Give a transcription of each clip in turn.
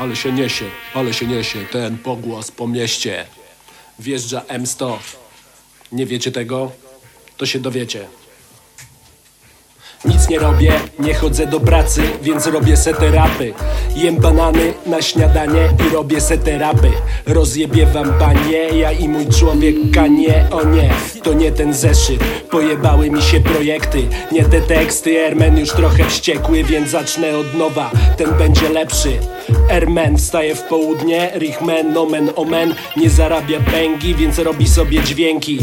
Ale się niesie, ale się niesie ten pogłos po mieście. Wjeżdża M100. Nie wiecie tego? To się dowiecie. Nic nie robię, nie chodzę do pracy, więc robię se terapy Jem banany na śniadanie i robię se terapy Rozjebie wam panie, ja i mój człowiek kanie O nie, to nie ten zeszyt, pojebały mi się projekty. Nie te teksty, Ermen już trochę wściekły, więc zacznę od nowa. Ten będzie lepszy. Ermen wstaje w południe, Richman, nomen omen. Nie zarabia pęgi, więc robi sobie dźwięki.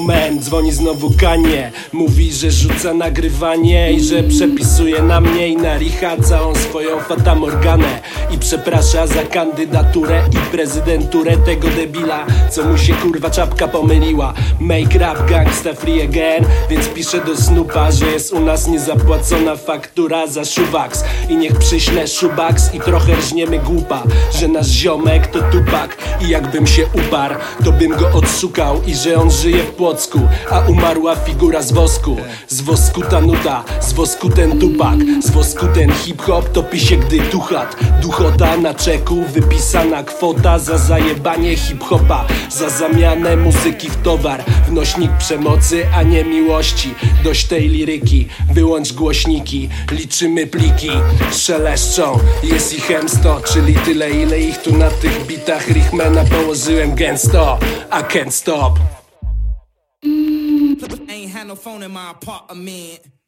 Man, dzwoni znowu Kanie. Mówi, że rzuca nagrywanie i że przepisuje na mnie i na Richa całą swoją fatamorganę. I przeprasza za kandydaturę i prezydenturę tego debila. Co mu się kurwa czapka pomyliła. Make rap gangsta free again Więc piszę do Snoopa, że jest u nas niezapłacona faktura za Shubax I niech przyślę Shubax i trochę rżniemy głupa Że nasz ziomek to tupak i jakbym się uparł To bym go odszukał i że on żyje w Płocku A umarła figura z wosku. Z wosku ta nuta, z wosku ten tupak Z wosku ten hip-hop topi się gdy duchat. Duchota na czeku, wypisana kwota Za zajebanie hip-hopa Za zamianę muzyki w towar. Wnośnik przemocy, a nie miłości. Dość tej liryki, wyłącz głośniki Liczymy pliki, szeleszczą Jest ich M100, czyli tyle ile ich tu na tych bitach Richmana położyłem gęsto I can't stop Ain't had no phone in my apartment.